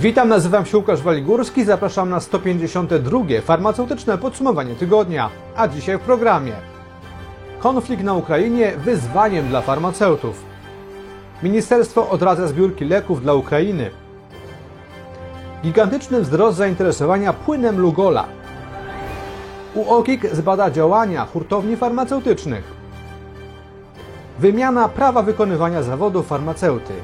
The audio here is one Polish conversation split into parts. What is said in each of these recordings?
Witam, nazywam się Łukasz Waligórski, zapraszam na 152. farmaceutyczne podsumowanie tygodnia, a dzisiaj w programie. Konflikt na Ukrainie wyzwaniem dla farmaceutów. Ministerstwo odradza zbiórki leków dla Ukrainy. Gigantyczny wzrost zainteresowania płynem Lugola. UOKiK zbada działania hurtowni farmaceutycznych. Wymiana prawa wykonywania zawodu farmaceuty.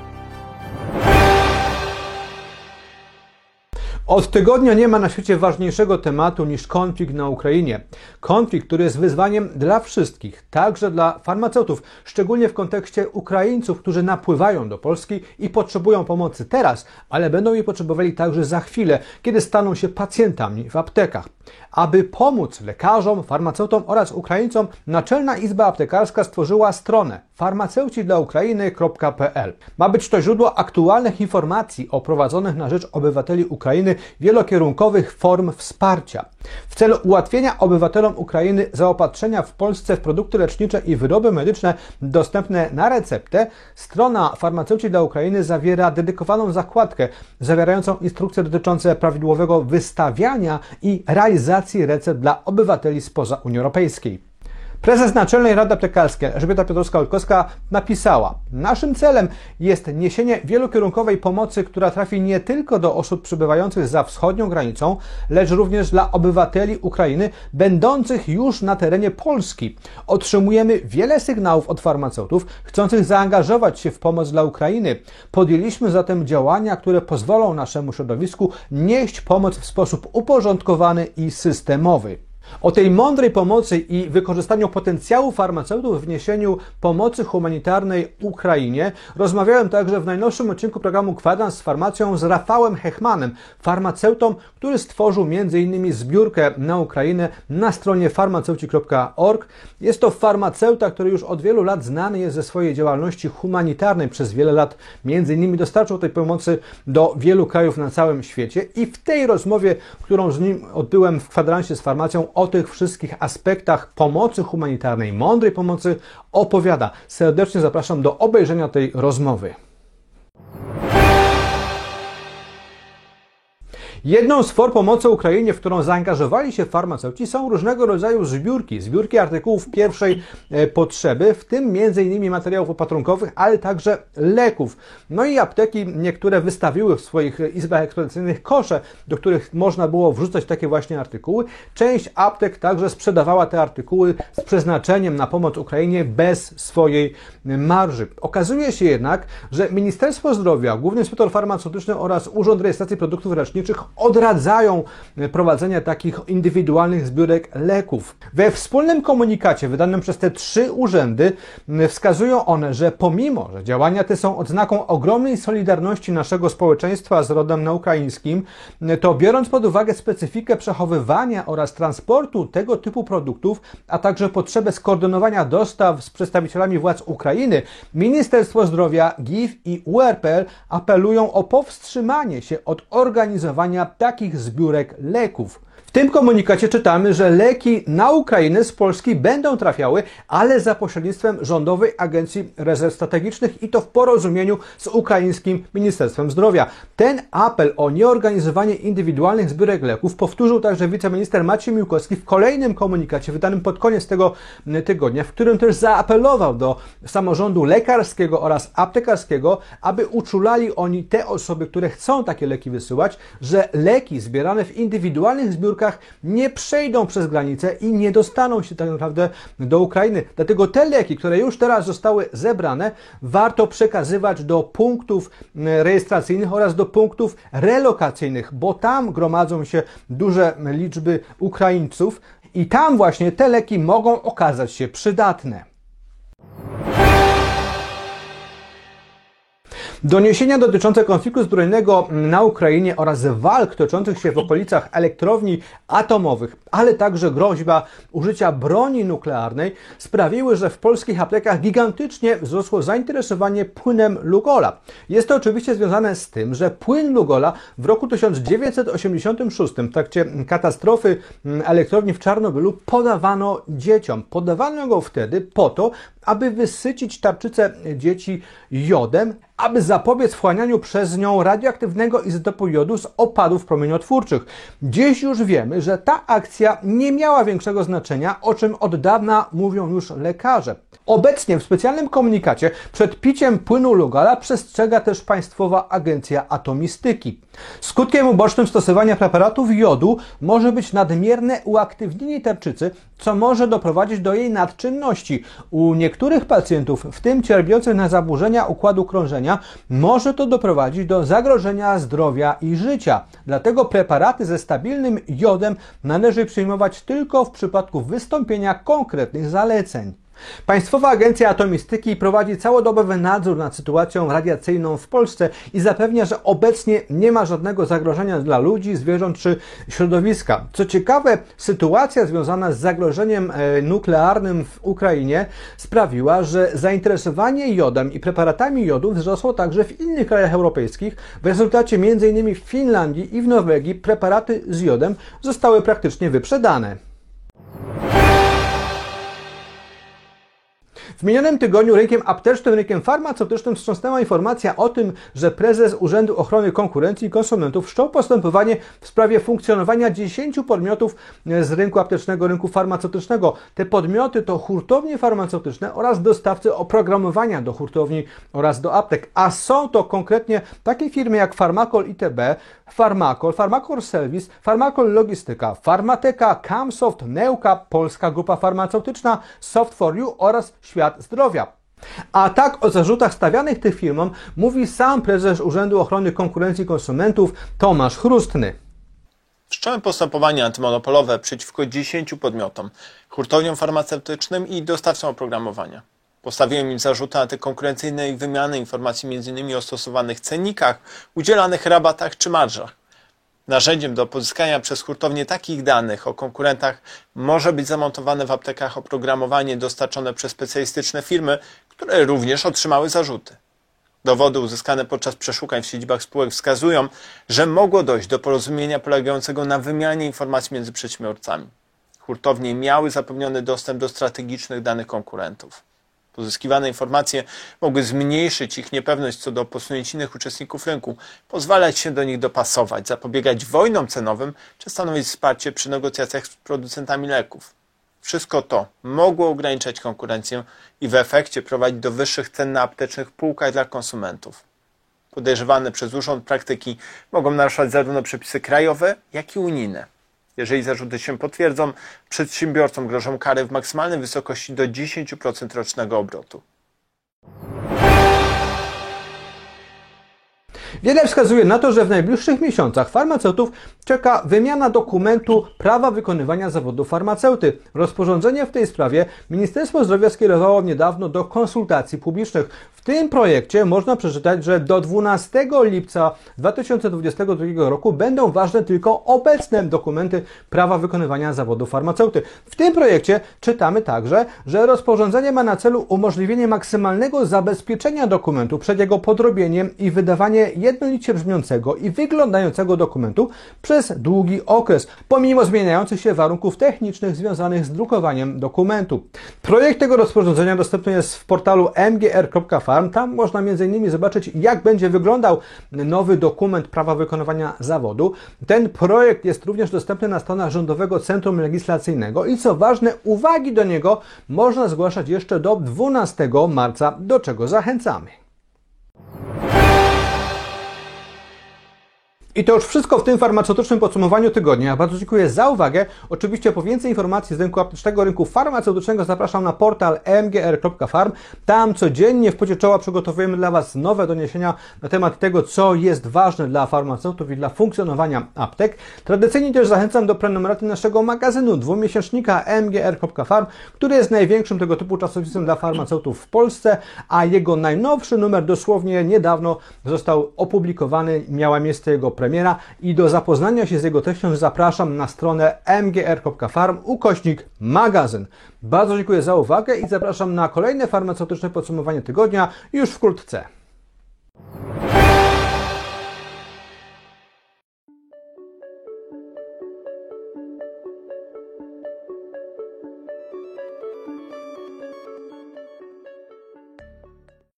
Od tygodnia nie ma na świecie ważniejszego tematu niż konflikt na Ukrainie. Konflikt, który jest wyzwaniem dla wszystkich, także dla farmaceutów, szczególnie w kontekście Ukraińców, którzy napływają do Polski i potrzebują pomocy teraz, ale będą jej potrzebowali także za chwilę, kiedy staną się pacjentami w aptekach. Aby pomóc lekarzom, farmaceutom oraz Ukraińcom, Naczelna Izba Aptekarska stworzyła stronę farmaceucidlaukrainy.pl. Ma być to źródło aktualnych informacji o prowadzonych na rzecz obywateli Ukrainy wielokierunkowych form wsparcia. W celu ułatwienia obywatelom Ukrainy zaopatrzenia w Polsce w produkty lecznicze i wyroby medyczne dostępne na receptę, strona Farmaceuci dla Ukrainy zawiera dedykowaną zakładkę zawierającą instrukcje dotyczące prawidłowego wystawiania i realizacji recept dla obywateli spoza Unii Europejskiej. Prezes Naczelnej Rady Aptekarskiej Elżbieta Piotrowska-Olkowska napisała: Naszym celem jest niesienie wielokierunkowej pomocy, która trafi nie tylko do osób przebywających za wschodnią granicą, lecz również dla obywateli Ukrainy będących już na terenie Polski. Otrzymujemy wiele sygnałów od farmaceutów chcących zaangażować się w pomoc dla Ukrainy. Podjęliśmy zatem działania, które pozwolą naszemu środowisku nieść pomoc w sposób uporządkowany i systemowy. O tej mądrej pomocy i wykorzystaniu potencjału farmaceutów w wniesieniu pomocy humanitarnej Ukrainie rozmawiałem także w najnowszym odcinku programu Kwadrans z farmacją z Rafałem Hechmanem, farmaceutą, który stworzył m.in. zbiórkę na Ukrainę na stronie farmaceuci.org. Jest to farmaceuta, który już od wielu lat znany jest ze swojej działalności humanitarnej. Przez wiele lat m.in. dostarczył tej pomocy do wielu krajów na całym świecie i w tej rozmowie, którą z nim odbyłem w kwadransie z farmacją, o tych wszystkich aspektach pomocy humanitarnej, mądrej pomocy opowiada. Serdecznie zapraszam do obejrzenia tej rozmowy. Jedną z form pomocy Ukrainie, w którą zaangażowali się farmaceuci, są różnego rodzaju zbiórki, zbiórki artykułów pierwszej e, potrzeby, w tym m.in. materiałów opatrunkowych, ale także leków. No i apteki niektóre wystawiły w swoich izbach eksploatacyjnych kosze, do których można było wrzucać takie właśnie artykuły. Część aptek także sprzedawała te artykuły z przeznaczeniem na pomoc Ukrainie bez swojej marży. Okazuje się jednak, że Ministerstwo Zdrowia, Główny Inspektor Farmaceutyczny oraz Urząd Rejestracji Produktów Leczniczych odradzają prowadzenia takich indywidualnych zbiórek leków. We wspólnym komunikacie wydanym przez te trzy urzędy wskazują one, że pomimo, że działania te są odznaką ogromnej solidarności naszego społeczeństwa z rodem na ukraińskim, to biorąc pod uwagę specyfikę przechowywania oraz transportu tego typu produktów, a także potrzebę skoordynowania dostaw z przedstawicielami władz Ukrainy, Ministerstwo Zdrowia, GIF i URPL apelują o powstrzymanie się od organizowania takich zbiórek leków tym komunikacie czytamy, że leki na Ukrainę z Polski będą trafiały, ale za pośrednictwem Rządowej Agencji Rezerw Strategicznych i to w porozumieniu z ukraińskim Ministerstwem Zdrowia. Ten apel o nieorganizowanie indywidualnych zbiórek leków powtórzył także wiceminister Maciej Miłkowski w kolejnym komunikacie wydanym pod koniec tego tygodnia, w którym też zaapelował do samorządu lekarskiego oraz aptekarskiego, aby uczulali oni te osoby, które chcą takie leki wysyłać, że leki zbierane w indywidualnych zbiórkach nie przejdą przez granicę i nie dostaną się tak naprawdę do Ukrainy. Dlatego te leki, które już teraz zostały zebrane, warto przekazywać do punktów rejestracyjnych oraz do punktów relokacyjnych, bo tam gromadzą się duże liczby Ukraińców i tam właśnie te leki mogą okazać się przydatne. Doniesienia dotyczące konfliktu zbrojnego na Ukrainie oraz walk toczących się w okolicach elektrowni atomowych, ale także groźba użycia broni nuklearnej sprawiły, że w polskich aptekach gigantycznie wzrosło zainteresowanie płynem Lugola. Jest to oczywiście związane z tym, że płyn Lugola w roku 1986 w trakcie katastrofy elektrowni w Czarnobylu podawano dzieciom. Podawano go wtedy po to, aby wysycić tarczycę dzieci jodem, aby zapobiec wchłanianiu przez nią radioaktywnego izotopu jodu z opadów promieniotwórczych. Dziś już wiemy, że ta akcja nie miała większego znaczenia, o czym od dawna mówią już lekarze. Obecnie w specjalnym komunikacie przed piciem płynu Lugala przestrzega też Państwowa Agencja Atomistyki. Skutkiem ubocznym stosowania preparatów jodu może być nadmierne uaktywnienie tarczycy, co może doprowadzić do jej nadczynności. U niektórych pacjentów, w tym cierpiących na zaburzenia układu krążenia, może to doprowadzić do zagrożenia zdrowia i życia. Dlatego preparaty ze stabilnym jodem należy przyjmować tylko w przypadku wystąpienia konkretnych zaleceń. Państwowa Agencja Atomistyki prowadzi całodobowy nadzór nad sytuacją radiacyjną w Polsce i zapewnia, że obecnie nie ma żadnego zagrożenia dla ludzi, zwierząt czy środowiska. Co ciekawe, sytuacja związana z zagrożeniem e, nuklearnym w Ukrainie sprawiła, że zainteresowanie jodem i preparatami jodu wzrosło także w innych krajach europejskich. W rezultacie m.in. w Finlandii i w Norwegii preparaty z jodem zostały praktycznie wyprzedane. W minionym tygodniu rynkiem aptecznym, rynkiem farmaceutycznym wstrząsnęła informacja o tym, że prezes Urzędu Ochrony Konkurencji i Konsumentów wszczął postępowanie w sprawie funkcjonowania 10 podmiotów z rynku aptecznego, rynku farmaceutycznego. Te podmioty to hurtownie farmaceutyczne oraz dostawcy oprogramowania do hurtowni oraz do aptek, a są to konkretnie takie firmy jak Farmakol ITB, Farmakol, Farmakol Service, Farmakol Logistyka, Farmateka, Camsoft, Neuka, Polska Grupa Farmaceutyczna, Soft for You oraz Świat Zdrowia. A tak o zarzutach stawianych tych firmom mówi sam prezes Urzędu Ochrony Konkurencji Konsumentów Tomasz Chrustny. Wszcząłem postępowanie antymonopolowe przeciwko 10 podmiotom, hurtowniom farmaceutycznym i dostawcom oprogramowania. Postawiłem im zarzuty antykonkurencyjnej wymiany informacji m.in. o stosowanych cennikach, udzielanych rabatach czy marżach. Narzędziem do pozyskania przez hurtownię takich danych o konkurentach może być zamontowane w aptekach oprogramowanie dostarczone przez specjalistyczne firmy, które również otrzymały zarzuty. Dowody uzyskane podczas przeszukań w siedzibach spółek wskazują, że mogło dojść do porozumienia polegającego na wymianie informacji między przedsiębiorcami. Hurtownie miały zapewniony dostęp do strategicznych danych konkurentów. Pozyskiwane informacje mogły zmniejszyć ich niepewność co do posunięć innych uczestników rynku, pozwalać się do nich dopasować, zapobiegać wojnom cenowym czy stanowić wsparcie przy negocjacjach z producentami leków. Wszystko to mogło ograniczać konkurencję i w efekcie prowadzić do wyższych cen na aptecznych półkach dla konsumentów. Podejrzewane przez urząd praktyki mogą naruszać zarówno przepisy krajowe, jak i unijne. Jeżeli zarzuty się potwierdzą, przedsiębiorcom grożą kary w maksymalnej wysokości do 10% rocznego obrotu. Wiele wskazuje na to, że w najbliższych miesiącach farmaceutów czeka wymiana dokumentu prawa wykonywania zawodu farmaceuty. Rozporządzenie w tej sprawie Ministerstwo Zdrowia skierowało niedawno do konsultacji publicznych. W tym projekcie można przeczytać, że do 12 lipca 2022 roku będą ważne tylko obecne dokumenty prawa wykonywania zawodu farmaceuty. W tym projekcie czytamy także, że rozporządzenie ma na celu umożliwienie maksymalnego zabezpieczenia dokumentu przed jego podrobieniem i wydawanie jednolicie brzmiącego i wyglądającego dokumentu przez długi okres, pomimo zmieniających się warunków technicznych związanych z drukowaniem dokumentu. Projekt tego rozporządzenia dostępny jest w portalu mgr.farm. Tam można m.in. zobaczyć, jak będzie wyglądał nowy dokument prawa wykonywania zawodu. Ten projekt jest również dostępny na stronach Rządowego Centrum Legislacyjnego i co ważne, uwagi do niego można zgłaszać jeszcze do 12 marca, do czego zachęcamy. I to już wszystko w tym farmaceutycznym podsumowaniu tygodnia. Bardzo dziękuję za uwagę. Oczywiście po więcej informacji z rynku aptecznego, rynku farmaceutycznego zapraszam na portal mgr.farm. Tam codziennie w pocie czoła przygotowujemy dla Was nowe doniesienia na temat tego, co jest ważne dla farmaceutów i dla funkcjonowania aptek. Tradycyjnie też zachęcam do prenumeraty naszego magazynu dwumiesięcznika mgr.farm, który jest największym tego typu czasopismem dla farmaceutów w Polsce, a jego najnowszy numer dosłownie niedawno został opublikowany. Miała miejsce jego premiera premiera i do zapoznania się z jego treścią zapraszam na stronę mgr.farm ukośnik magazyn. Bardzo dziękuję za uwagę i zapraszam na kolejne farmaceutyczne podsumowanie tygodnia już wkrótce.